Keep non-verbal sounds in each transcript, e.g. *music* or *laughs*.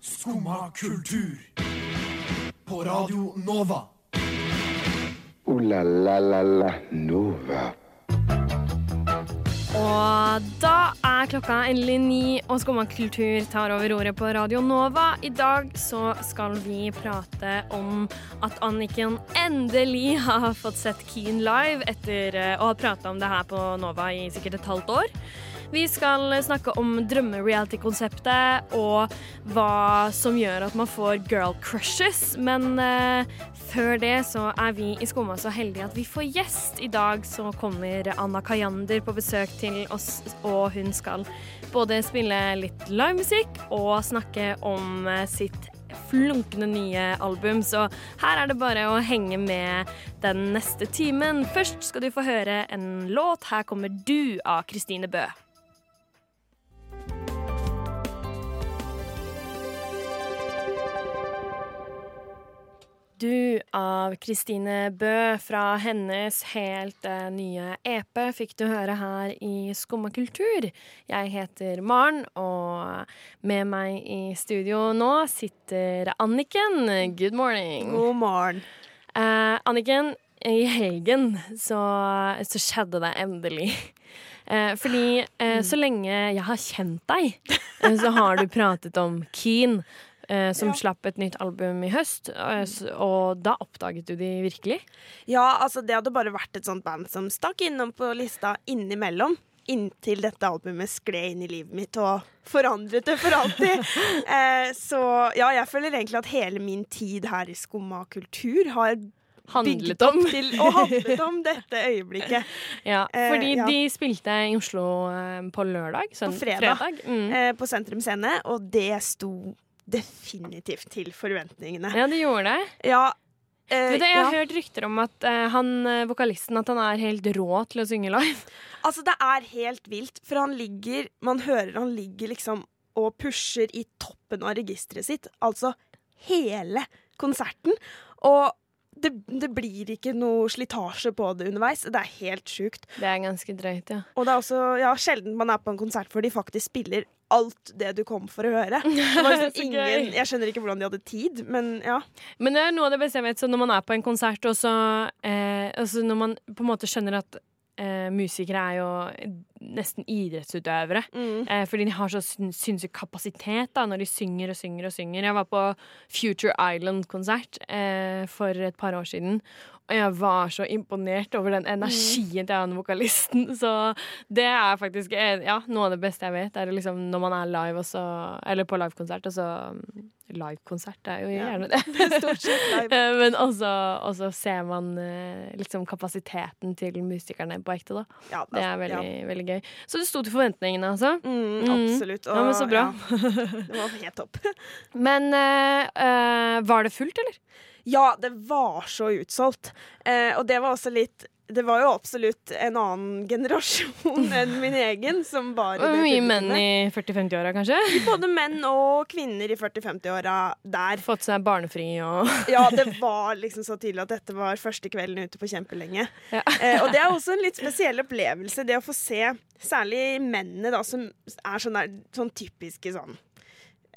Skumma kultur. På Radio Nova. O-la-la-la-la Nova. Og da er klokka endelig ni, og Skumma kultur tar over ordet på Radio Nova. I dag så skal vi prate om at Anniken endelig har fått sett Keen live etter eh, å ha prata om det her på Nova i sikkert et halvt år. Vi skal snakke om drømmereality-konseptet og hva som gjør at man får girl crushes. Men uh, før det så er vi i Skumma så heldige at vi får gjest. I dag så kommer Anna Kajander på besøk til oss, og hun skal både spille litt livemusikk og snakke om eh, sitt flunkende nye album, så her er det bare å henge med den neste timen. Først skal du få høre en låt. Her kommer Du av Kristine Bø. Du av Kristine Bø fra hennes helt eh, nye EP fikk du høre her i Skumma kultur. Jeg heter Maren, og med meg i studio nå sitter Anniken. Good morning. God morgen. Eh, Anniken, i helgen så, så skjedde det endelig. Eh, fordi eh, så lenge jeg har kjent deg, eh, så har du pratet om Keen. Eh, som Ja. slapp et nytt album i høst, eh, og da oppdaget du de virkelig? Ja, altså det hadde bare vært et sånt band som stakk innom på lista innimellom. Inntil dette albumet skled inn i livet mitt og forandret det for alltid. *laughs* eh, så ja, jeg føler egentlig at hele min tid her i Skumma kultur har Handlet om. til og handlet om dette øyeblikket. *laughs* Ja, Eh, fordi ja. de spilte i Oslo eh, på lørdag. På fredag. fredag. Mm. Eh, på Sentrum Scene, og det sto definitivt til forventningene. Ja, det gjorde det. Ja, eh, du, jeg har ja. hørt rykter om at eh, han, eh, vokalisten at han er helt rå til å synge live. *laughs* Altså, det er helt vilt, for han ligger Man hører han ligger liksom og pusher i toppen av registeret sitt. Altså hele konserten. Og det, det blir ikke noe slitasje på det underveis. Det er helt sjukt. Det er ganske drøyt, ja. Og det er også ja, sjelden man er på en konsert hvor de faktisk spiller alt det du kom for å høre. *laughs* Det var liksom ingen, jeg skjønner ikke hvordan de hadde tid, men ja. Men det er noe av det beste jeg vet, så når man er på en konsert, og så eh, altså når man på en måte skjønner at eh, musikere er jo nesten idrettsutøvere. Mm. Eh, fordi de har så sin- sinnssyk kapasitet da, når de synger og synger og synger. Jeg var på Future Island-konsert eh, for et par år siden. Jeg var så imponert over den energien til han vokalisten. Så det er faktisk ja, noe av det beste jeg vet. Er liksom når man er live også, eller på livekonsert, og så Livekonsert er jo gjerne *laughs* det. Stort sett live. *laughs* Men også, også ser man eh, liksom kapasiteten til musikerne på ekte, da. Ja, Det er veldig, veldig gøy. Så det sto til forventningene, altså. Mm, Mm. absolutt. Ja, men så bra. *laughs* det var helt topp. Men eh, eh, var det fullt, eller? Ja, det var så utsolgt. Eh, og det var også litt Det var jo absolutt en annen generasjon *laughs* enn min egen som var Mye menn i 40-50-åra, kanskje? Både menn og kvinner i 40-50-åra der. Fått seg barnefri og *laughs* Ja, det var liksom så tydelig at dette var første kvelden ute på kjempelenge. Ja. Eh, og det er også en litt *laughs* spesiell opplevelse, det å få se særlig mennene da, som er sånn, der, sånn typiske sånn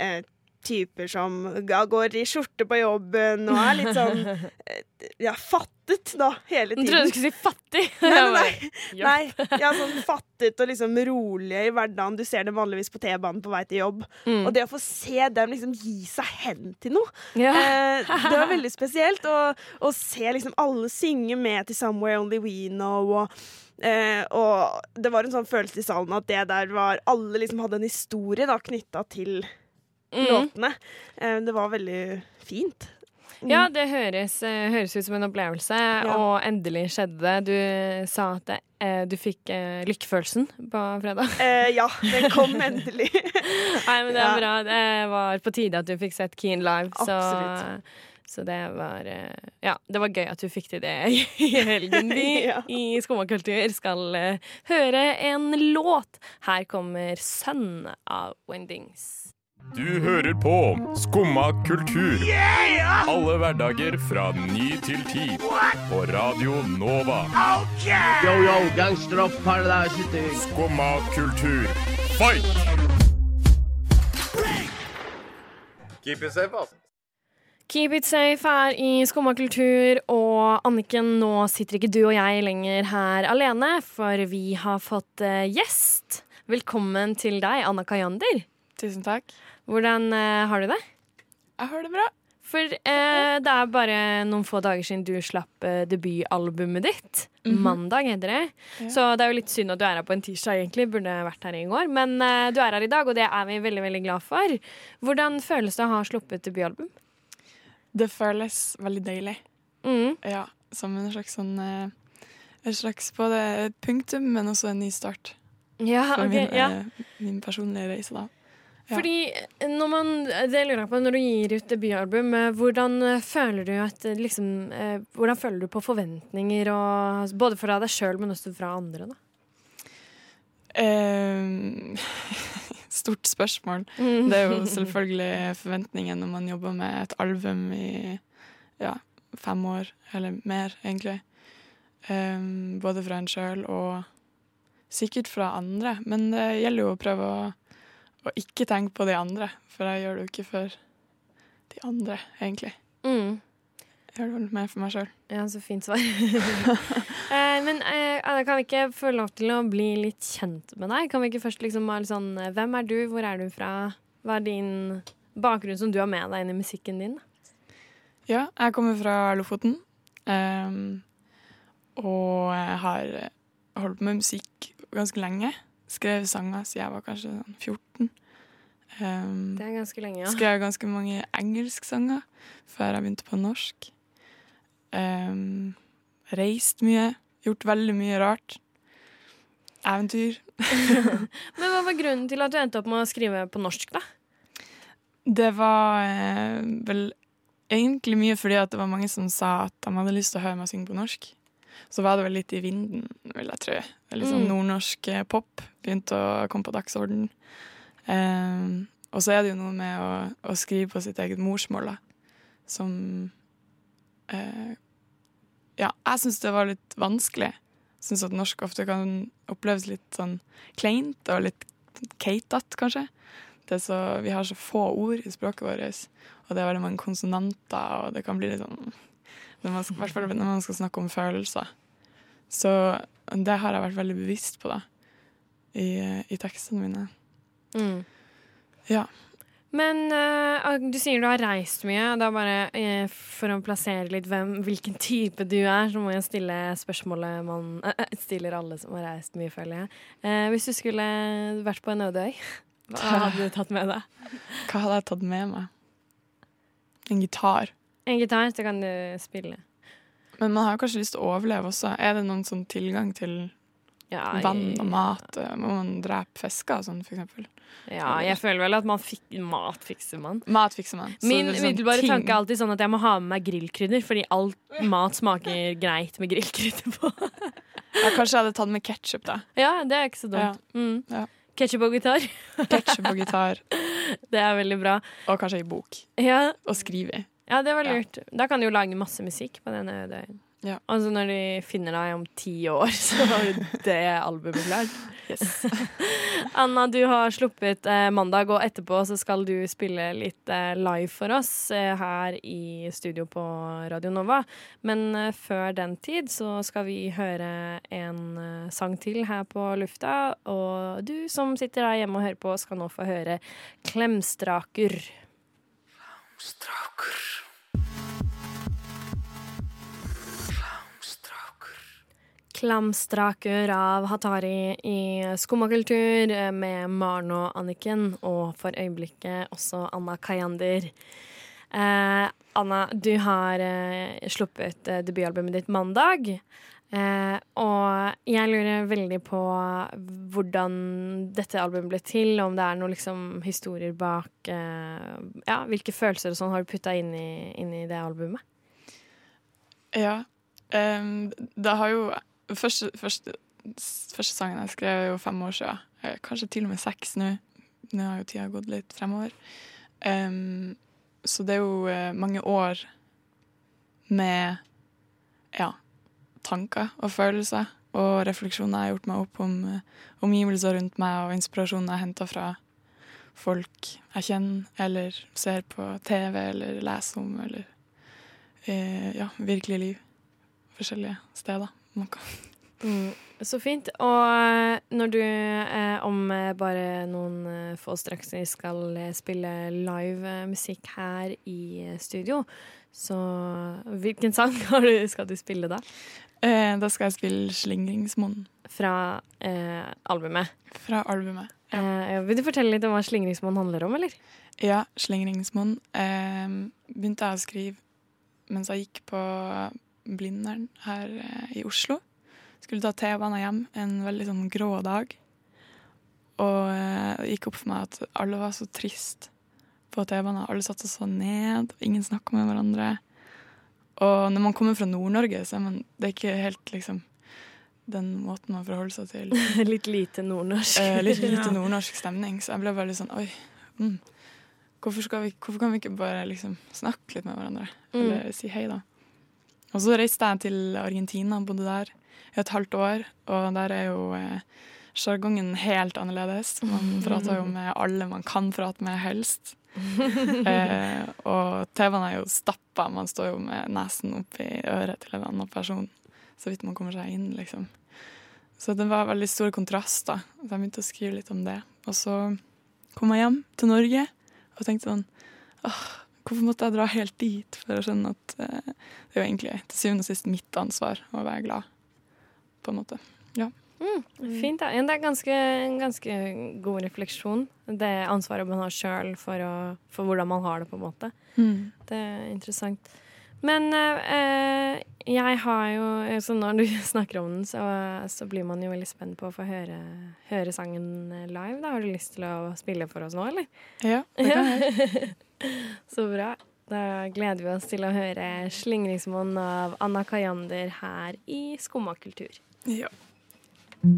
eh, Typer som går i skjorte på jobben og er litt sånn *laughs* ja, fattet, da, hele tiden. trodde du skulle si fattig. *laughs* Nei, nei, nei. *laughs* ja. nei. Ja, sånn fattet og liksom rolige i hverdagen. Du ser dem vanligvis på T-banen på vei til jobb. Mm. Og det å få se dem liksom gi seg hen til noe, Ja. eh, det var veldig spesielt. Og, og se liksom alle synge med til 'Somewhere Only We Know'. Og, eh, og det var en sånn følelse i salen at det der var Alle liksom hadde en historie da knytta til Mm. låtene. Eh, det var veldig fint. Ja, det høres, eh, høres ut som en opplevelse, og endelig skjedde det. Du sa at det, eh, du fikk eh, lykkefølelsen på fredag. *laughs* Eh, ja, den kom endelig. *laughs* Nei, men det er Ja. bra. Det var på tide at du fikk sett Keen live. Så, Absolutt. så det var eh, Ja, det var gøy at du fikk til det *laughs* i helgen. Vi Ja. i Skumma kultur skal høre en låt. Her kommer 'Sønn' av Wendings. Du hører på Skumma kultur. Alle hverdager fra ny til ti. På Radio Nova. Yo, yo, gangsteropp, paradise city. Skumma kultur, fight! Keep it safe, altså. Keep it safe her i Skumma kultur. Og Anniken, nå sitter ikke du og jeg lenger her alene, for vi har fått eh, gjest. Velkommen til deg, Anna Kayander. Tusen takk. Hvordan eh, har du det? Jeg har det bra. For eh, det er bare noen få dager siden du slapp eh, debutalbumet ditt. Mhm. Mandag heter det. Ja. Så det er jo litt synd at du er her på en tirsdag, egentlig. Burde vært her i går. Men eh, du er her i dag, og det er vi veldig veldig glad for. Hvordan føles det å ha sluppet debutalbum? Det føles veldig deilig. Mm. Ja, som en slags sånn eh, Et slags både punktum, men også en ny start Ja, for ok, min, ja. eh, min personlige reise, da. Fordi når man, det lurer jeg på, når du gir ut debutalbum, eh, hvordan eh, føler du at eh, liksom, eh, Hvordan føler du på forventninger, og, både fra deg sjøl, men også fra andre? da? Um, *laughs* stort spørsmål. Mm. Det er jo *laughs* selvfølgelig forventningen når man jobber med et album i ja, fem år, eller mer, egentlig. Um, både fra en sjøl og sikkert fra andre. Men det gjelder jo å prøve å, å ikke tenk på de andre, for jeg gjør det jo ikke for de andre, egentlig. Mm. Jeg gjør det vel mer for meg sjøl. Ja, så fint svar. *laughs* eh, men eh, Anna, kan vi ikke få lov til å bli litt kjent med deg? Kan vi ikke først liksom litt sånn eh, Hvem er du, hvor er du fra? Hva er din bakgrunn som du har med deg inn i musikken din? Ja, jeg kommer fra Lofoten. ehm, og jeg har holdt på med musikk ganske lenge. Skrev sanger siden jeg var kanskje sånn 14. Um, Det er ganske lenge, ja. Skrev ganske mange engelsksanger før jeg begynte på norsk. Um, reist mye. Gjort veldig mye rart. Eventyr. *laughs* Men hva var grunnen til at du endte opp med å skrive på norsk, da? Det var eh, vel egentlig mye fordi at det var mange som sa at de hadde lyst til å høre meg synge på norsk. Så var det vel litt i vinden, vil jeg tro. Litt sånn Mm. nordnorsk eh, pop begynte å komme på dagsorden. Um, og så er det jo noe med å, å skrive på sitt eget morsmål, da. Som uh, Ja, jeg syns det var litt vanskelig. Syns at norsk ofte kan oppleves litt sånn kleint og litt keitete, kanskje. Det så, vi har så få ord i språket vårt, og det er veldig mange konsonanter, og det kan bli litt sånn når man skal, når man skal snakke om følelser. Så det har jeg vært veldig bevisst på, da, i, i tekstene mine. Mm. Ja. Men uh, du sier du har reist mye. Da bare uh, For å plassere litt hvem, hvilken type du er, så må jeg stille spørsmålet man uh, stiller alle som har reist mye, føler jeg. Hvis du skulle vært på en øde øy, hva hadde du tatt med deg? Hva hadde jeg tatt med meg? En gitar. En gitar, så kan du spille. Men man har kanskje lyst til å overleve også. Er det noen sånn tilgang til Ja, vann og mat? Må man drepe fisker og sånn, for eksempel? Ja, jeg føler vel at man fik mat fikser man. Mat fikser man. Så Min det er sånn tanke er alltid sånn at jeg må ha med meg grillkrydder, fordi alt mat smaker greit med grillkrydder på. *laughs* Ja, kanskje jeg hadde tatt med ketsjup, da. Ja, det er ikke så dumt. Mm. Ja. Ketsjup og gitar. Ketchup og gitar. *laughs* Det er veldig bra. Og kanskje ei bok Ja, Og skrive i. ja det var Ja. lurt. Da kan du jo lage masse musikk på denne øde øyen. Ja. Altså når de finner deg om ti år, *laughs* så har du det albumet klart. *laughs* Anna, du har sluppet eh, mandag, og etterpå så skal du spille litt eh, live for oss eh, her i studio på Radio Nova. Men eh, før den tid så skal vi høre en eh, sang til her på lufta. Og du som sitter der hjemme og hører på, skal nå få høre Klemstraker. Klamstraker av Hatari i Skummakultur eh, med Maren og Anniken, og for øyeblikket også Anna Kayander. Eh, Anna, du har eh, sluppet eh, debutalbumet ditt mandag. Eh, og jeg lurer veldig på hvordan dette albumet ble til, om det er noen liksom, historier bak eh, Ja, hvilke følelser og sånn har du putta inn, inn i det albumet? Ja. em, det har jo første, første, første sangen jeg skrev, er jo fem år siden. Eh, Kanskje til og med seks nå. Nå har jo tida gått litt fremover. Um, så det er jo eh, mange år med ja, tanker og følelser og refleksjoner jeg har gjort meg opp om eh, omgivelser rundt meg, og inspirasjoner jeg henter fra folk jeg kjenner, eller ser på TV, eller leser om, eller eh, ja, virkelig liv. Forskjellige steder. Noe. Mm, så fint. Og eh, når du eh, om eh, bare noen få straks skal spille live musikk her i studio, så hvilken sang *laughs* har du, skal du spille da? Eh, da skal jeg spille 'Slingringsmonn' Fra eh, albumet. fra albumet. Ja. Eh, vil du fortelle litt om hva Slingringsmonn handler om, eller? Ja, 'Slingringsmonn' eh, begynte jeg å skrive mens jeg gikk på Blindern her eh, i Oslo. Skulle ta T-banen hjem en veldig sånn grå dag. Og eh, det gikk opp for meg at alle var så trist på T-banen. Alle satt og så ned, og ingen snakka med hverandre. Og når man kommer fra Nord-Norge, så er man Det er ikke helt liksom den måten man forholder seg til *laughs* litt lite nordnorsk. eh, litt lite *laughs* nordnorsk stemning, så jeg ble veldig sånn Oi, mm, hvorfor, skal vi, hvorfor kan vi ikke bare liksom snakke litt med hverandre? Mm. Eller si hei, da. Og så reiste jeg til Argentina, bodde der i et halvt år, og der er jo eh, sjargongen helt annerledes. Man prater jo med alle man kan prate med, helst. *laughs* eh, og TV-en er jo stappa, man står jo med nesen oppi øret til en annen person så vidt man kommer seg inn, liksom. Så det var veldig stor kontrast, da. Så jeg begynte å skrive litt om det. Og så kom jeg hjem til Norge og tenkte sånn åh, Hvorfor måtte jeg dra helt dit for å skjønne at eh, det er jo egentlig til syvende og sist mitt ansvar å være glad, på en måte. Fint, da. Det er ganske, en ganske god refleksjon. Det ansvaret man har sjøl for, for hvordan man har det, på en måte. Det er interessant. Men eh, jeg har jo Så når du *laughs* snakker om den, så, så blir man jo veldig spent på å få høre, høre sangen live. Da. Har du lyst til å spille for oss nå, eller? Ja, det kan jeg. *laughs* Så bra. Da gleder vi oss til å høre 'Slingringsmonn' av Anna Kayander her i Skumma kultur. Ja. Jeg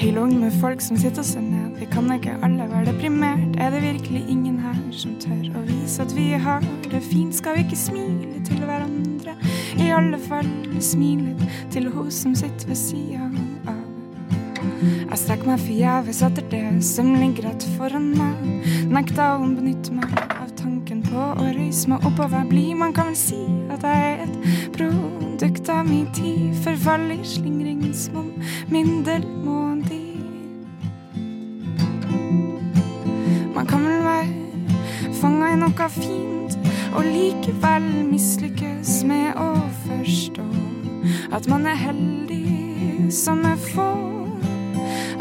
holder ung med folk som sitter seg ned. Vi kan ikke alle være deprimert. Er det virkelig ingen her som tør å vise at vi har det fint? Skal vi ikke smile til hverandre? I alle fall smile til hun som sitter ved sida av. Jeg strekker meg forgjeves etter det som ligger rett foran meg. Nekta å benytte meg av tanken på å røyse meg oppover. Bli. Man kan vel si at jeg er et produkt av min tid. Forfall i slingringsmonn, middelmådig. Man kan vel være fanga i noe fint og likevel mislykkes med å forstå at man er heldig som er få.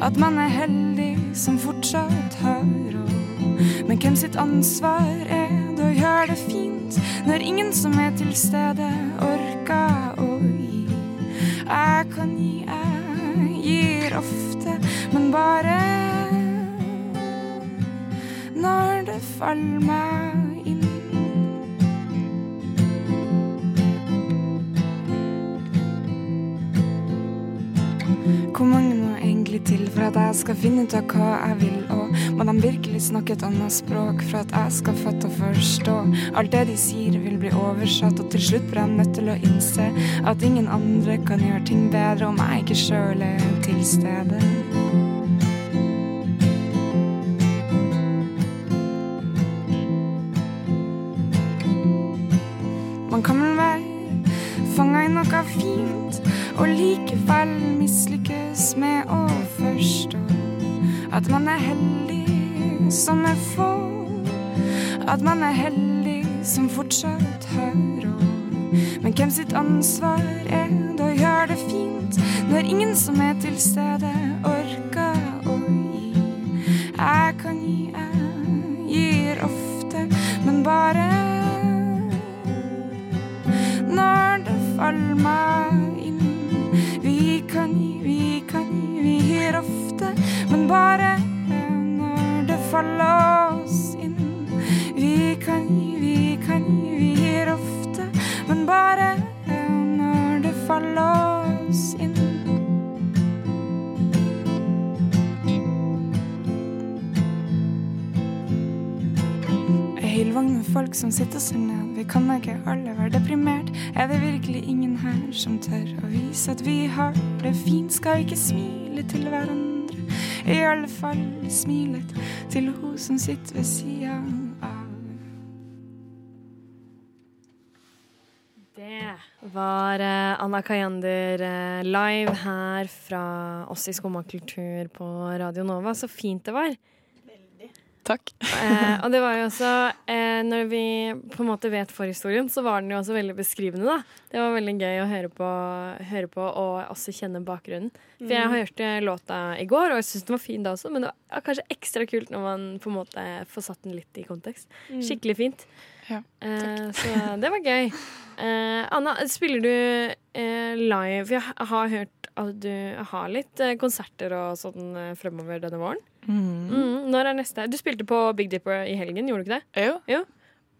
At man er heldig som fortsatt har råd. Men hvem sitt ansvar er det å gjøre det fint når ingen som er til stede, orker å gi? Jeg kan gi, jeg gir ofte, men bare når det faller meg til for at jeg skal finne ut av hva jeg vil? Og må de virkelig snakke et annet språk for at jeg skal fatte og forstå? Alt det de sier vil bli oversatt, og til slutt blir jeg nødt til å innse at ingen andre kan gjøre ting bedre om jeg ikke sjøl er til stede. Man kan vel være fanga i noe fint og likevel at man er heldig som er få. At man er heldig som fortsatt har råd. Men hvem sitt ansvar er det å gjøre det fint når ingen som er til stede, faller oss inn. Vi kan vi kan vi gir ofte, men bare når det faller oss inn. Ei hel vogn med folk som sitter seg ned. Vi kan ikke alle være deprimert. Er det virkelig ingen her som tør å vise at vi har det fint? Skal vi ikke smile til hverandre? I alle fall smilet til hun som sitter ved sida av. Det var eh, Anna Kayander eh, live her fra oss i Skumma på Radio Nova. Så fint det var. Takk. Eh, og det var jo også eh, Når vi på en måte vet forhistorien, så var den jo også veldig beskrivende, da. Det var veldig gøy å høre på, høre på og også kjenne bakgrunnen. For jeg hørte låta i går, og jeg syns den var fin da også, men det var kanskje ekstra kult når man på en måte får satt den litt i kontekst. Skikkelig fint. Ja, Eh, så det var gøy. Eh, Anna, spiller du eh, live? Jeg har hørt at du har litt eh, konserter og sånn eh, fremover denne våren. Mm, når er neste? Du spilte på Big Dipper i helgen, gjorde du ikke det? Jo.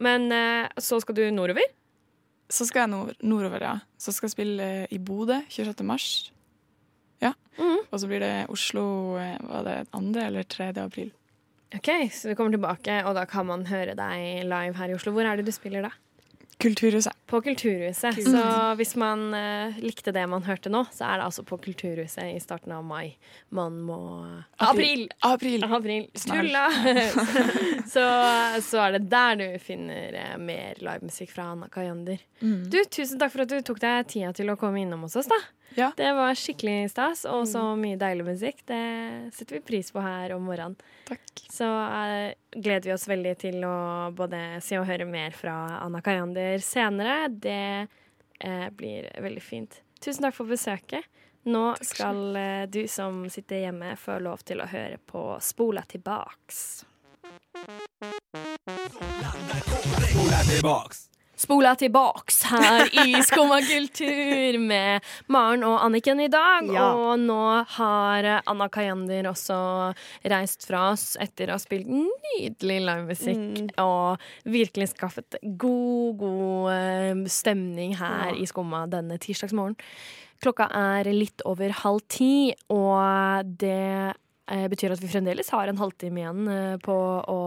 Men eh, så skal du nordover? Så skal jeg nord nordover, ja. Så skal jeg spille i Bodø 26. mars. Ja. Og så blir det Oslo var det 2. eller 3. april. Ok, Så du kommer tilbake, og da kan man høre deg live her i Oslo. Hvor er det du spiller da? Kulturhuset. På Kulturhuset. Så hvis man uh, likte det man hørte nå, så er det altså på Kulturhuset i starten av mai. Man må April! April. April. Tulla! *laughs* så, så er det der du finner eh, mer livemusikk fra Anna Kayander. Du, tusen takk for at du tok deg tida til å komme innom hos oss, da. Ja. Det var skikkelig stas, og så mye deilig musikk. Det setter vi pris på her om morgenen. Takk. Så uh, gleder vi oss veldig til å både se og høre mer fra Anna Kayander senere. Det uh, blir veldig fint. Tusen takk for besøket. Nå skal uh, du som sitter hjemme, få lov til å høre på Spola tilbaks. Spola tilbaks her i Skumma kultur med Maren og Anniken i dag. Ja. Og nå har Anna Kayander også reist fra oss etter å ha spilt nydelig livemusikk og virkelig skaffet god, god eh, stemning her Ja. i Skumma denne tirsdagsmorgen. Klokka er litt over halv ti, og det betyr at vi fremdeles har en halvtime igjen eh, på å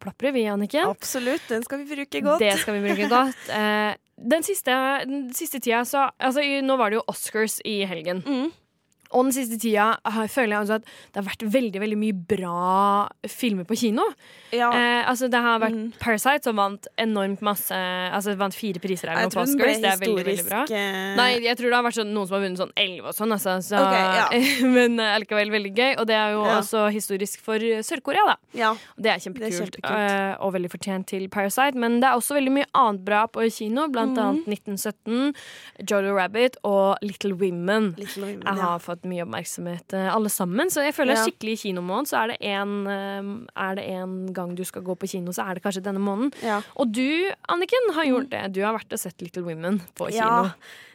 plapre, vi, Anniken. Absolutt, den skal vi bruke godt. Det skal vi bruke godt. *laughs* Eh, den, siste, den siste tida så altså, Nå var det jo Oscars i helgen. Mm. Og den siste tida har, føler jeg at det har vært veldig veldig mye bra filmer på kino. Ja. Eh, altså Det har vært Mm. Parasite som vant enormt masse Altså vant fire priser her på Oscars. Det er veldig, veldig bra. eh, Nei, jeg tror det har vært sånn, noen som har vunnet sånn elleve og sånn. Altså, så, okay, ja. *laughs* men eh, allikevel veldig gøy. Og det er jo Ja. også historisk for Sør-Korea, da. Ja. Det er kjempekult, Det er kjempekult. Uh, og veldig fortjent til Parasite. Men det er også veldig mye annet bra på kino, blant mm. annet 1917, Jojo Rabbit og Little Women. Little Women, Jeg har fått mye oppmerksomhet, eh, alle sammen. Så jeg føler Ja. skikkelig i kinomåneden så er det en, eh, er det en gang du skal gå på kino, så er det kanskje denne måneden. Ja. Og du, Anniken, har gjort det. Du har vært og sett Little Women på kino. Ja,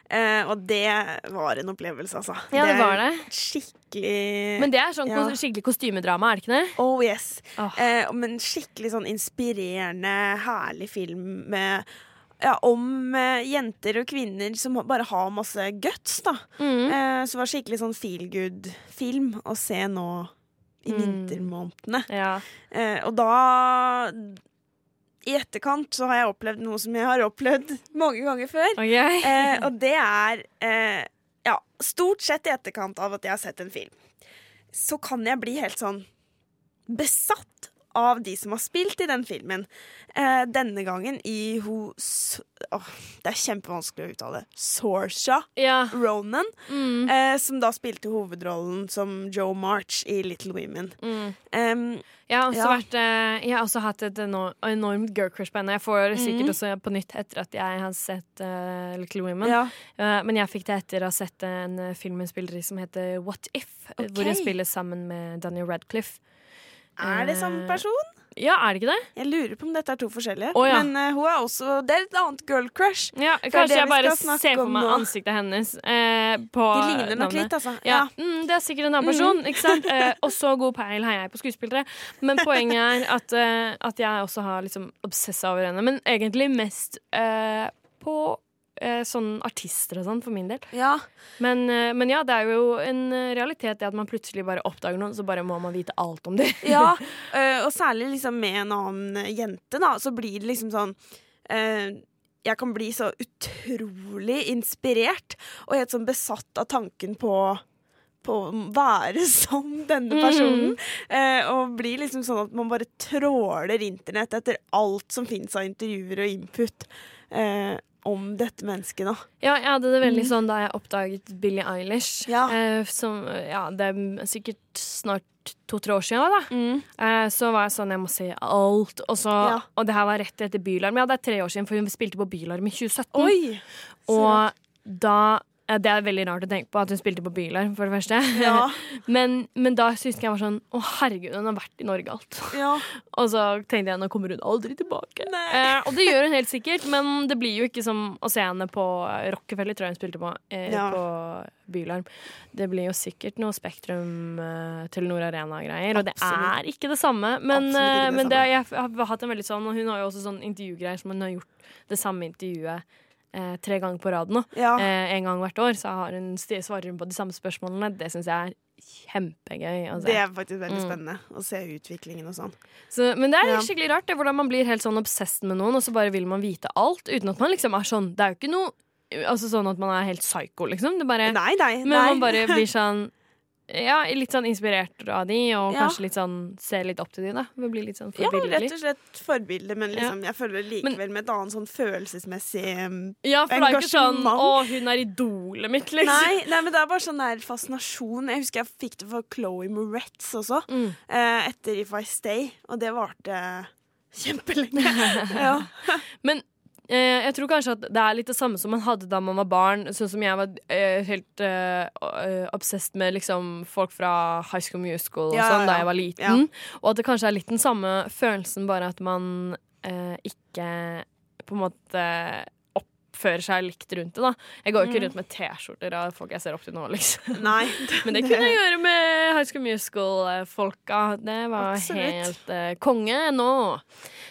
eh, og det var en opplevelse, altså. Ja, det var det. Skikkelig Men det er sånn Ja. skikkelig kostymedrama, er det ikke det? Oh yes. Oh. Eh, men skikkelig sånn inspirerende, herlig film med ja, om eh, jenter og kvinner som bare har masse guts, da. Mm. Eh, så det var skikkelig sånn feel good-film å se nå i Mm. vintermånedene. Ja. Eh, og da I etterkant så har jeg opplevd noe som jeg har opplevd mange ganger før. Okay. *laughs* Eh, og det er eh, Ja, stort sett i etterkant av at jeg har sett en film. Så kan jeg bli helt sånn besatt av de som har spilt i den filmen. Eh, denne gangen i hos oh, Det er kjempevanskelig å uttale. Sorsha ja. Ronan. Mm. Eh, som da spilte hovedrollen som Joe March i Little Women. Mm. Um, Jeg har Ja. vært, eh, jeg har også hatt et eno- enormt girl crush på henne. Jeg får det sikkert mm. også på nytt etter at jeg har sett uh, Little Women. ja. Uh, men jeg fikk det etter å ha sett en film hun spiller i som heter What If, okay. hvor hun spiller sammen med Daniel Radcliffe. Er det samme Eh, person? Ja, er det ikke det? Jeg lurer på om dette er to forskjellige. Oh, ja. Men uh, hun er også Det er et annet girl crush. Ja, kanskje jeg bare ser for meg nå. ansiktet hennes eh, på De ligner nok litt, altså. Ja, mm, Det er sikkert en annen person. Ikke sant? Eh, *laughs* og så god peil har jeg på skuespillere. Men poenget er at, eh, at jeg også har liksom obsessa over henne. Men egentlig mest eh, på eh, sånn artister og sånn, for min del. Ja. Men, eh, men ja, det er jo en eh, realitet det at man plutselig bare oppdager noen, så bare må man vite alt om det. Ja, øh, *laughs* og særlig liksom med en annen jente, da, så blir det liksom sånn Jeg kan bli så utrolig inspirert og helt sånn besatt av tanken på på å være *laughs* som denne personen. Eh, og blir liksom sånn at man bare tråler internett etter alt som fins av intervjuer og input eh, om dette mennesket, da. Ja, jeg hadde det veldig sånn da jeg oppdaget Billie Eilish. Ja. Eh, som, ja, det er sikkert snart to-tre år siden. Da. Eh, så var jeg sånn, jeg må se alt. Og, så, Ja. og det her var rett etter Bylarm. Ja, det er tre år siden, for hun spilte på Bylarm i 2017. Oi! og da Det er veldig rart å tenke på at hun spilte på Bylarm, for det første. Ja. *laughs* men, men da syntes jeg var sånn Å, herregud, hun har vært i Norge alt. ja. *laughs* Og så tenkte jeg nå kommer hun aldri tilbake. Eh, og det gjør hun helt sikkert, men det blir jo ikke som å se henne på Rockefeller, tror jeg hun spilte på, eh, Ja. på Bylarm. Det blir jo sikkert noe Spektrum, eh, Telenor Arena-greier, og det er ikke det samme. Men, Absolutt ikke eh, det men det, jeg har hatt en veldig sånn, og hun har jo også sånn intervjugreier som hun har gjort det samme intervjuet eh, tre ganger på rad nå. Ja. Eh, en gang hvert år så har hun, svarer hun på de samme spørsmålene. Det syns jeg er kjempegøy. å se. Det er faktisk veldig Mm. spennende å se utviklingen og sånn. Så, men det er Ja. skikkelig rart det, hvordan man blir helt sånn obsessed med noen, og så bare vil man vite alt, uten at man liksom er sånn Det er jo ikke noe Altså sånn at man er helt psycho, liksom. Det bare, Nei, nei. men man bare blir sånn Ja, litt sånn inspirert av de, og Ja. kanskje litt sånn ser litt opp til de, da. Blir litt sånn Ja, rett og slett forbilde, men liksom, jeg føler likevel Men- med et annet sånn følelsesmessig engasjement. Ja, for det er ikke sånn. Å, hun er idolet mitt, liksom. Nei, nei, men det er bare sånn der fascinasjon. Jeg husker jeg fikk det for Chloé Moretz også, Mm. eh, etter If I Stay, og det varte kjempelenge. *laughs* ja. Men jeg tror kanskje at det er litt det samme som man hadde da man var barn. Sånn som jeg var eh, helt eh, eh, obsessed med liksom folk fra High School Musical og Ja, sånn da jeg var liten. Og at det kanskje er litt den samme følelsen, bare at man eh, ikke på en måte oppfører seg likt rundt det. da Jeg går jo ikke Mm. rundt med T-skjorter av folk jeg ser opp til nå, liksom. *laughs* Nei. *laughs* Men det kunne jeg *laughs* gjøre med High School Musical-folka. Det var Absolutt. helt uh, konge. Nå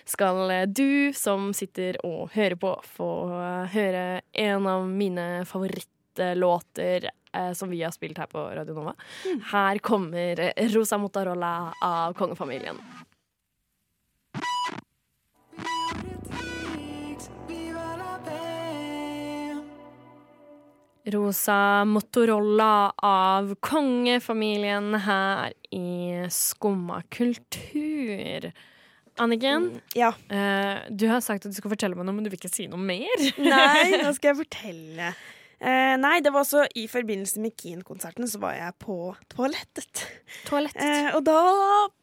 skal eh, du som sitter og hører på, få eh, høre en av mine favorittlåter som vi har spilt her på Radio Nova. Mm. Her kommer Rosa Motarola av kongefamilien. Rosa Motorola av kongefamilien her i Skumma kultur. Anniken, Ja. eh, du har sagt at du skal fortelle meg noe, men du vil ikke si noe mer. *laughs* Nei, nå skal jeg *laughs* fortelle. Eh, nei, det var også i forbindelse med Keen-konserten så var jeg på toalettet. toalettet. Og da,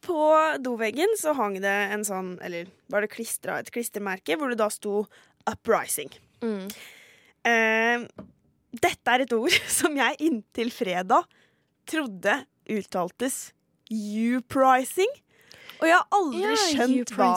på doveggen, så hang det en sånn Eller var det klistra et klistremerke hvor det da sto 'Uprising'. Mm. Eh, dette er et ord *laughs* som jeg inntil fredag trodde uttaltes uprising. Og jeg har aldri Ja, skjønt hva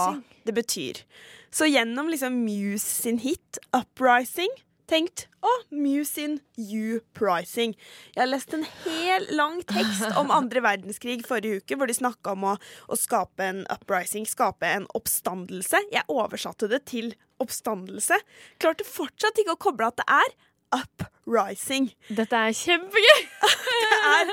det betyr. Så gjennom liksom Muse sin hit 'Uprising' tenkt å, Muse sin uprising. Jeg har lest en hel lang tekst om *laughs* andre verdenskrig forrige uke, hvor de snakka om å, å skape en uprising, skape en oppstandelse. Jeg oversatte det til oppstandelse. Klarte fortsatt ikke å koble at det er uprising. Dette er kjempegøy! *laughs* Det er,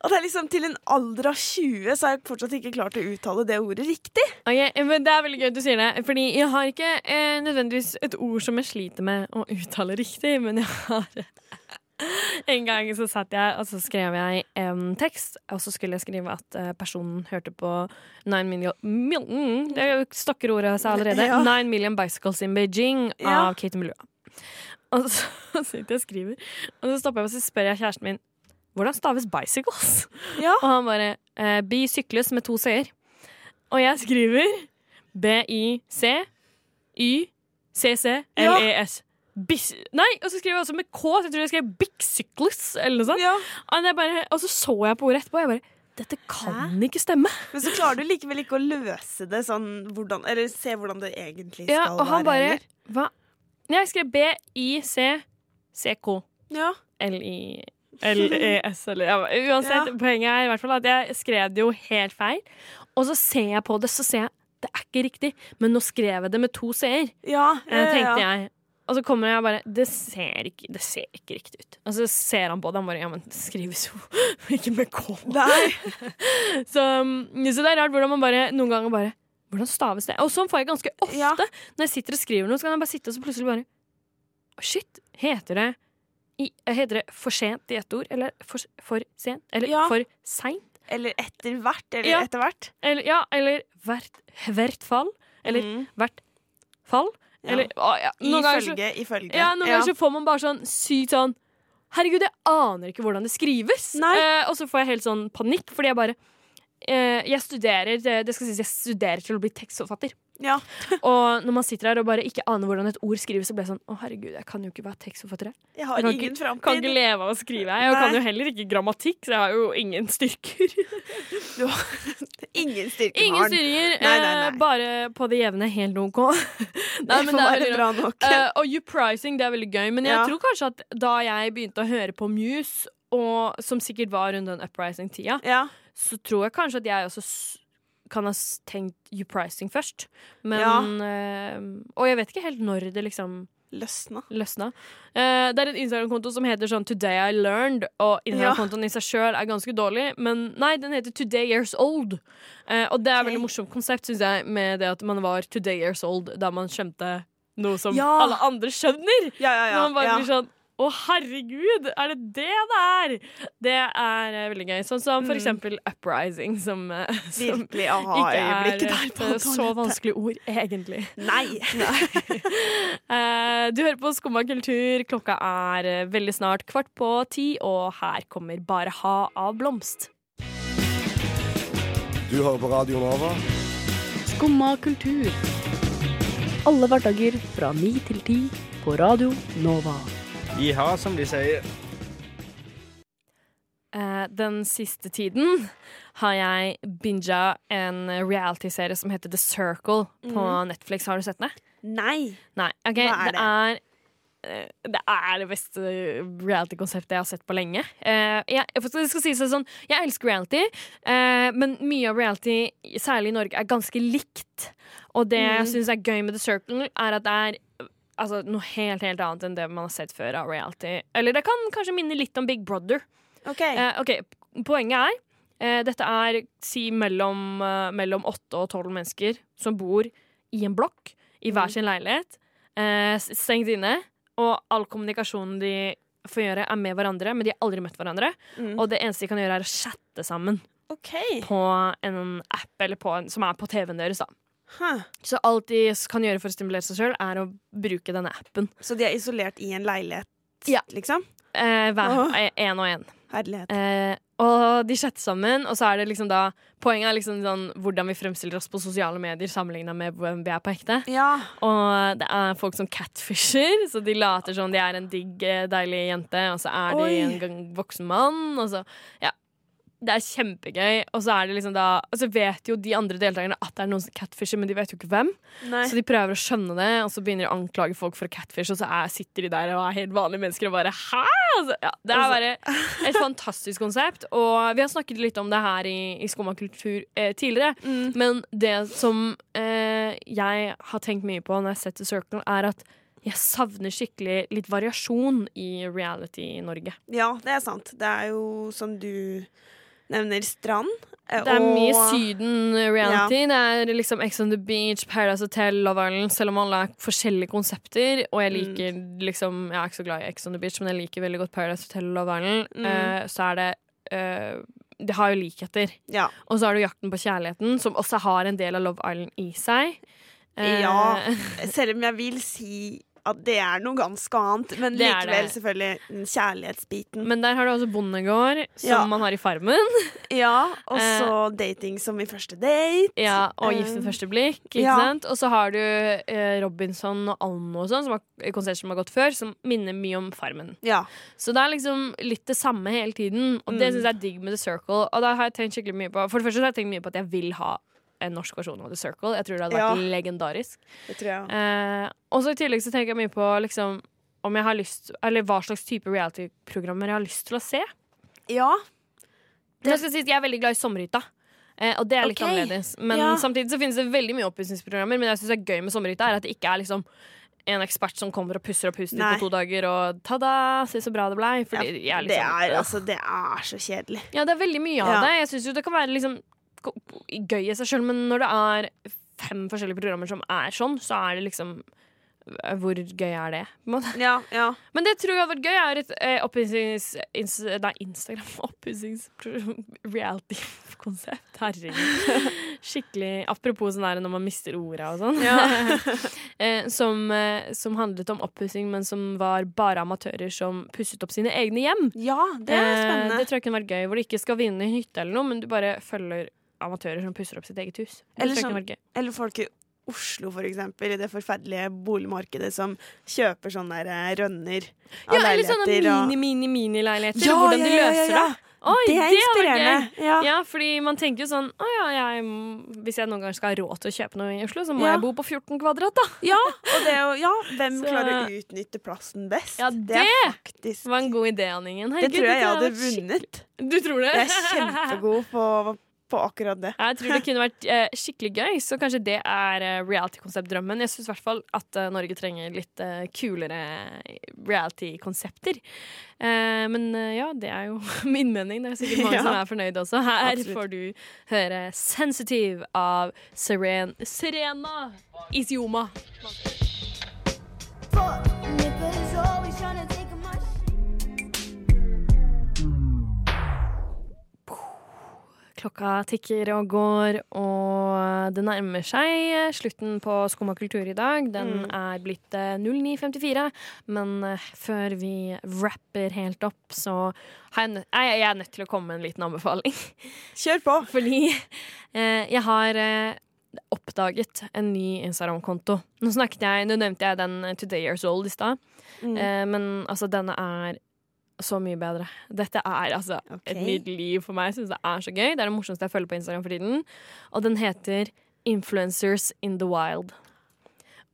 og det er liksom til en alder av 20 så har jeg fortsatt ikke klart å uttale det ordet riktig. Ok, men Det er veldig gøy at du sier det, Fordi jeg har ikke eh, nødvendigvis et ord som jeg sliter med å uttale riktig, men jeg har *laughs* En gang så satt jeg og så skrev jeg en tekst, og så skulle jeg skrive at eh, personen hørte på Nine Million mil, mm, Det stokker ordet seg allerede. *laughs* Ja. Nine Million Bicycles in Beijing Ja. av Kate Mulua. Og så *laughs* sitter jeg og skriver, og så stopper jeg og så spør jeg kjæresten min hvordan staves bicycles. Ja. Og han bare eh, Bi med to c-er. Og jeg skriver B-I-C-Y-C-C-L-E-S. Bis Nei, og så skriver jeg også med K, så jeg tror jeg skrev Bicycles eller noe sånt. Ja. Og, bare, og så så jeg på ordet etterpå, og jeg bare Dette kan ikke stemme. Men så klarer du likevel ikke å løse det sånn hvordan, Eller se hvordan det egentlig skal Ja, og han være. bare. Hva? Jeg skrev B-I-C-C-K. Ja. L-I-L-E-S, eller Uansett, poenget er i hvert fall at jeg skrev det jo helt feil. Og så ser jeg på det, så ser jeg det er ikke riktig, men nå skrev jeg det med to c-er. Ja, eh, ja, tenkte ja. jeg. Og så kommer jeg bare Det ser ikke, det ser ikke riktig ut. Og så ser han på det, han bare Ja, men det skrives jo *laughs* ikke med K. *laughs* Så, mm, så det er rart hvordan man bare noen ganger bare Hvordan staves det? Og sånn får jeg ganske ofte. Ja. Når jeg sitter og skriver noe, så kan jeg bare sitte og så plutselig bare «Å, Shit, heter det i, Heter det for sent i ett ord? Eller for, for sent? Eller Ja. for seint? Eller etter hvert. Eller Ja. etter hvert. Eller, ja, eller hvert, hvert fall? Eller Mm. hvert fall? Eller å, ja. Noen ganger så- Ifølge, ifølge. Ja, noen ganger så får man bare sånn sykt sånn Herregud, jeg aner ikke hvordan det skrives. Eh, og så får jeg helt sånn panikk, fordi jeg bare Jeg studerer det, det skal sies, jeg studerer til å bli tekstforfatter. Ja. *laughs* Og når man sitter her og bare ikke aner hvordan et ord skrives, så blir jeg sånn Å, herregud, jeg kan jo ikke være tekstforfatter. jeg. Har Jeg kan ingen framtid. Kan ikke leve av å skrive. Jeg Nei. kan jo heller ikke grammatikk, så jeg har jo ingen styrker. *laughs* *laughs* Ingen styrker, Ingen Maren. styringer, Nei, eh, bare på det jevne. Helt OK. Nei, men det er bra nok. Uh, og uprising, det er veldig gøy. Men jeg Ja. tror kanskje at da jeg begynte å høre på Muse, og, som sikkert var rundt den uprising-tida, ja. Så tror jeg kanskje at jeg også kan ha tenkt U-pricing først. Men eh, Og jeg vet ikke helt når det liksom Løsna. løsna. Uh, det er en Instagram-konto som heter sånn Today I Learned, og Instagram-kontoen i seg sjøl er ganske dårlig, men nei, den heter Today Years Old. Uh, og det er okay. Veldig morsomt konsept, syns jeg, med det at man var Today Years Old, da man skjønte noe som Ja. alle andre skjønner. Ja, ja, Når ja. man bare ja. blir sånn å, herregud! Er det det det er? Det er uh, veldig gøy. Sånn som for Mm. eksempel Uprising, som, uh, *laughs* som Virkelig ikke aha-øyeblikket er der på et så vanskelig ord, egentlig. Nei. *laughs* uh, du hører på Skumma kultur. Klokka er eh, veldig snart kvart på ti, og her kommer Bare ha av blomst. Du hører på Radio Nova. Skumma kultur. Alle hverdager fra ni til ti på Radio Nova. Jiha, som de sier. Eh, den siste tiden har jeg binga en reality-serie som heter The Circle på Netflix. Har du sett den? Nei. Nei. Okay, Hva er det? er eh, det er det beste reality-konseptet jeg har sett på lenge. Eh, jeg, si sånn, jeg elsker reality, eh, men mye av reality, særlig i Norge, er ganske likt. Og det jeg Mm. syns er gøy med The Circle, er at det er altså, noe helt helt annet enn det man har sett før av reality. Eller det kan kanskje minne litt om Big Brother. OK. Eh, okay. Poenget er eh, Dette er si mellom, eh, mellom 8 og 12 mennesker som bor i en blokk i hver Mm. sin leilighet, eh, stengt inne, og all kommunikasjonen de får gjøre, er med hverandre, men de har aldri møtt hverandre. Mm. Og det eneste de kan gjøre, er å chatte sammen Okay. på en app eller på som er på TV-en deres. da Huh. Så alt de kan gjøre for å stimulere seg sjøl, er å bruke denne appen. Så de er isolert i en leilighet, Ja. liksom? Eh, hver, eh, en og en. Herlighet. Eh, og de chatter sammen, og så er det liksom da Poenget er liksom sånn hvordan vi fremstiller oss på sosiale medier sammenligna med hvem vi er på ekte. Ja. Og det er folk som catfisher, så de later som de er en digg, eh, deilig jente, og så er de en voksen mann, og så Ja. Det er kjempegøy, og så er det liksom da Og så vet jo de andre deltakerne at det er noen som catfisher, men de vet jo ikke hvem. Nei. Så de prøver å skjønne det, og så begynner de å anklage folk for å catfish, og så er, sitter de der og er helt vanlige mennesker og bare hæ?! Altså, ja, det er bare et fantastisk konsept, og vi har snakket litt om det her i, i Skumma kultur eh, tidligere, Mm. men det som eh, jeg har tenkt mye på når jeg har sett The Circle, er at jeg savner skikkelig litt variasjon i reality i Norge. Ja, det er sant. Det er jo som du nevner, Strand. eh, Det er og- mye Syden-reality. Det er liksom Ex on the Beach, Paradise Hotel, Love Island, selv om alle er forskjellige konsepter. Og jeg Mm. liker liksom Jeg er ikke så glad i Ex on the Beach, men jeg liker veldig godt Paradise Hotel og Love Island. Mm. Uh, så er det uh, Det har jo likheter. Ja. Og så har du Jakten på kjærligheten, som også har en del av Love Island i seg. Ja. *laughs* Selv om jeg vil si at det er noe ganske annet, men Det likevel selvfølgelig kjærlighetsbiten. Men der har du også Bondegård, som Ja. man har i Farmen. *laughs* ja, og så dating som i første date. Ja, og Gift Eh, ved første blikk. Ikke ja. sant? Og så har du eh, Robinson og Almo og sånn, som har konsert som har gått før, som minner mye om Farmen. Ja. Så det er liksom litt det samme hele tiden, og det Mm. syns jeg er digg med The Circle. Og da har jeg tenkt skikkelig mye på For det første har jeg tenkt mye på at jeg vil ha en norsk versjon av The Circle. Jeg tror det hadde vært Ja. legendarisk. Det tror jeg. Eh, og så i tillegg så tenker jeg mye på liksom om jeg har lyst Eller hva slags type reality-programmer jeg har lyst til å se. Ja. Det... jeg, si, jeg er veldig glad i Sommerhytta. Eh, og det er litt okay. annerledes. Men Ja. samtidig så finnes det veldig mye oppussingsprogrammer. Men det jeg synes er gøy med Sommerhytta, er at det ikke er liksom en ekspert som kommer og pusser opp huset ditt på to dager, og ta-da, se så bra det blei. Ja, er det, liksom, er, altså, det er så kjedelig. Ja, det er veldig mye av Ja. det. Jeg syns jo det kan være liksom gøy i seg sjøl, men når det er fem forskjellige programmer som er sånn, så er det liksom Hvor gøy er det? Ja, ja. Men det tror jeg hadde vært gøy, er et eh, oppussings... ins- Nei, Instagram *laughs* oppussings-reality-konsept. Herregud. Skikkelig Apropos sånn der når man mister orda og sånn. *laughs* eh, som, eh, som handlet om oppussing, men som var bare amatører som pusset opp sine egne hjem. ja, det er Eh, spennende. det tror jeg kunne vært gøy, hvor du ikke skal vinne hytte eller noe, men du bare følger amatører som pusser opp sitt eget hus. Eller sånn-. Eller folk i Oslo, for eksempel, i det forferdelige boligmarkedet som kjøper sånne der, eh, rønner av Ja, eller sånne mini-mini-mini-leiligheter. Ja, hvordan ja, de løser det. Oi, Det er inspirerende. Det Ja. Fordi man tenker jo sånn Å ja, jeg, hvis jeg noen gang skal ha råd til å kjøpe noe i Oslo, så må jeg bo på 14 kvadrat, da. Ja, og det ja, hvem Så- klarer å utnytte plassen best? Ja, det det faktisk var en god idé, Anningen. Det tror jeg jeg hadde vunnet. Du tror det? Jeg er kjempegod på, på akkurat det. Jeg tror det *laughs* kunne vært eh, skikkelig gøy, så kanskje det er eh, reality-konsept-drømmen. Jeg syns i hvert fall at eh, Norge trenger litt eh, kulere reality-konsepter. Eh, men eh, ja, det er jo *laughs* min mening. Det er sikkert mange Ja. som er fornøyd også. Her Absolutt. får du høre 'Sensitive' av Seren Serena Isioma. Klokka tikker og går, og det nærmer seg slutten på Skumma kultur i dag. Den Mm. er blitt eh, 09.54, men eh, før vi rapper helt opp, så er jeg, er nødt til å komme med en liten anbefaling. *laughs* Kjør på! Fordi eh, jeg har eh, oppdaget en ny Instagram-konto. Nå nå nevnte jeg den eh, Today Years Old i stad, Mm. eh, men altså, denne er så mye bedre. Dette er altså okay. et nytt liv for meg. Jeg synes det er så gøy. Det er det morsomste jeg følger på Instagram for tiden. Og den heter Influencers in the Wild.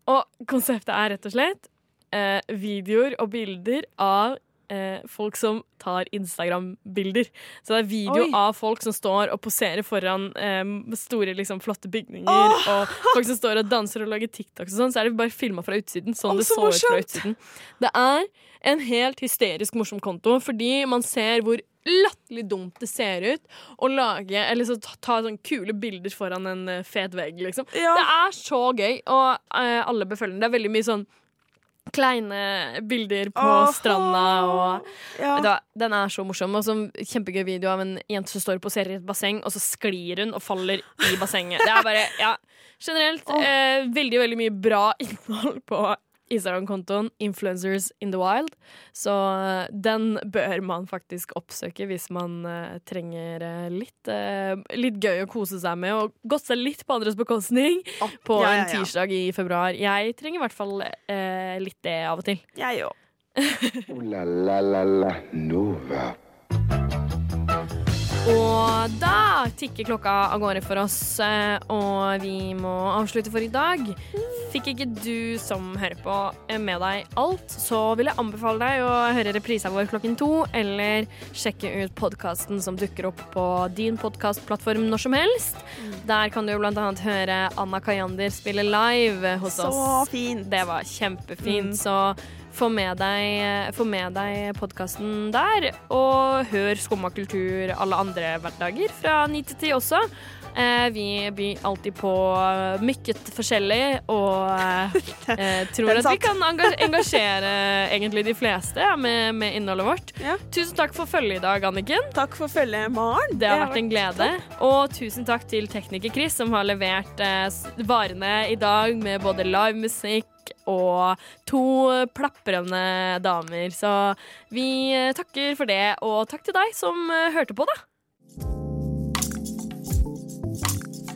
Og konseptet er rett og slett eh, videoer og bilder av eh, folk som tar Instagram-bilder. Så det er video Oi. av folk som står og poserer foran eh, store, liksom, flotte bygninger, og folk som står og danser og lager TikToks og sånn. Så er det bare filma fra utsiden, sånn oh, det så så ut fra utsiden. Det er en helt hysterisk morsom konto, fordi man ser hvor latterlig dumt det ser ut å lage Eller så ta, ta sånne kule bilder foran en eh, fet vegg, liksom. Ja. Det er så gøy, og eh, alle bør følge den. Det er veldig mye sånn kleine bilder på Åh. stranda og Ja. da, Den er så morsom. Og så Kjempegøy video av en jente som står og poserer i et basseng, og så sklir hun og faller i bassenget. Det er bare, ja Generelt eh, veldig, veldig mye bra *laughs* innhold på Instagram-kontoen Influencers in the Wild. Så eh, den bør man faktisk oppsøke hvis man uh, trenger eh, litt, uh, litt gøy å kose seg med, og gått seg litt på andres bekostning oh, på ja, ja, en tirsdag i februar. Jeg trenger i hvert fall uh, litt det av og til. Jeg òg. oh, la la la la Nova. Og da tikker klokka av gårde for oss, eh, og vi må avslutte for i dag. Fikk ikke du som hører på eh, med deg alt, så vil jeg anbefale deg å høre reprisa vår klokken to, eller sjekke ut podkasten som dukker opp på din podkastplattform når som helst. Der kan du blant annet høre Anna Kayander spille live hos Så oss. fint. Det var kjempefint, Mm. så få med deg, få deg podkasten der. Og hør Skumma kultur alle andre hverdager fra 9 til 10 også. Eh, vi byr alltid på mykket forskjellig, og *laughs* eh, tror at vi kan *laughs* engasjere egentlig de fleste med, med innholdet vårt. Ja. Tusen takk for følget i dag, Anniken. Takk for følget, Maren. Det har vært en glede. Og tusen takk til tekniker Chris, som har levert eh, varene i dag med både livemusikk og to plaprende damer. Så vi eh, takker for det, og takk til deg som eh, hørte på, da.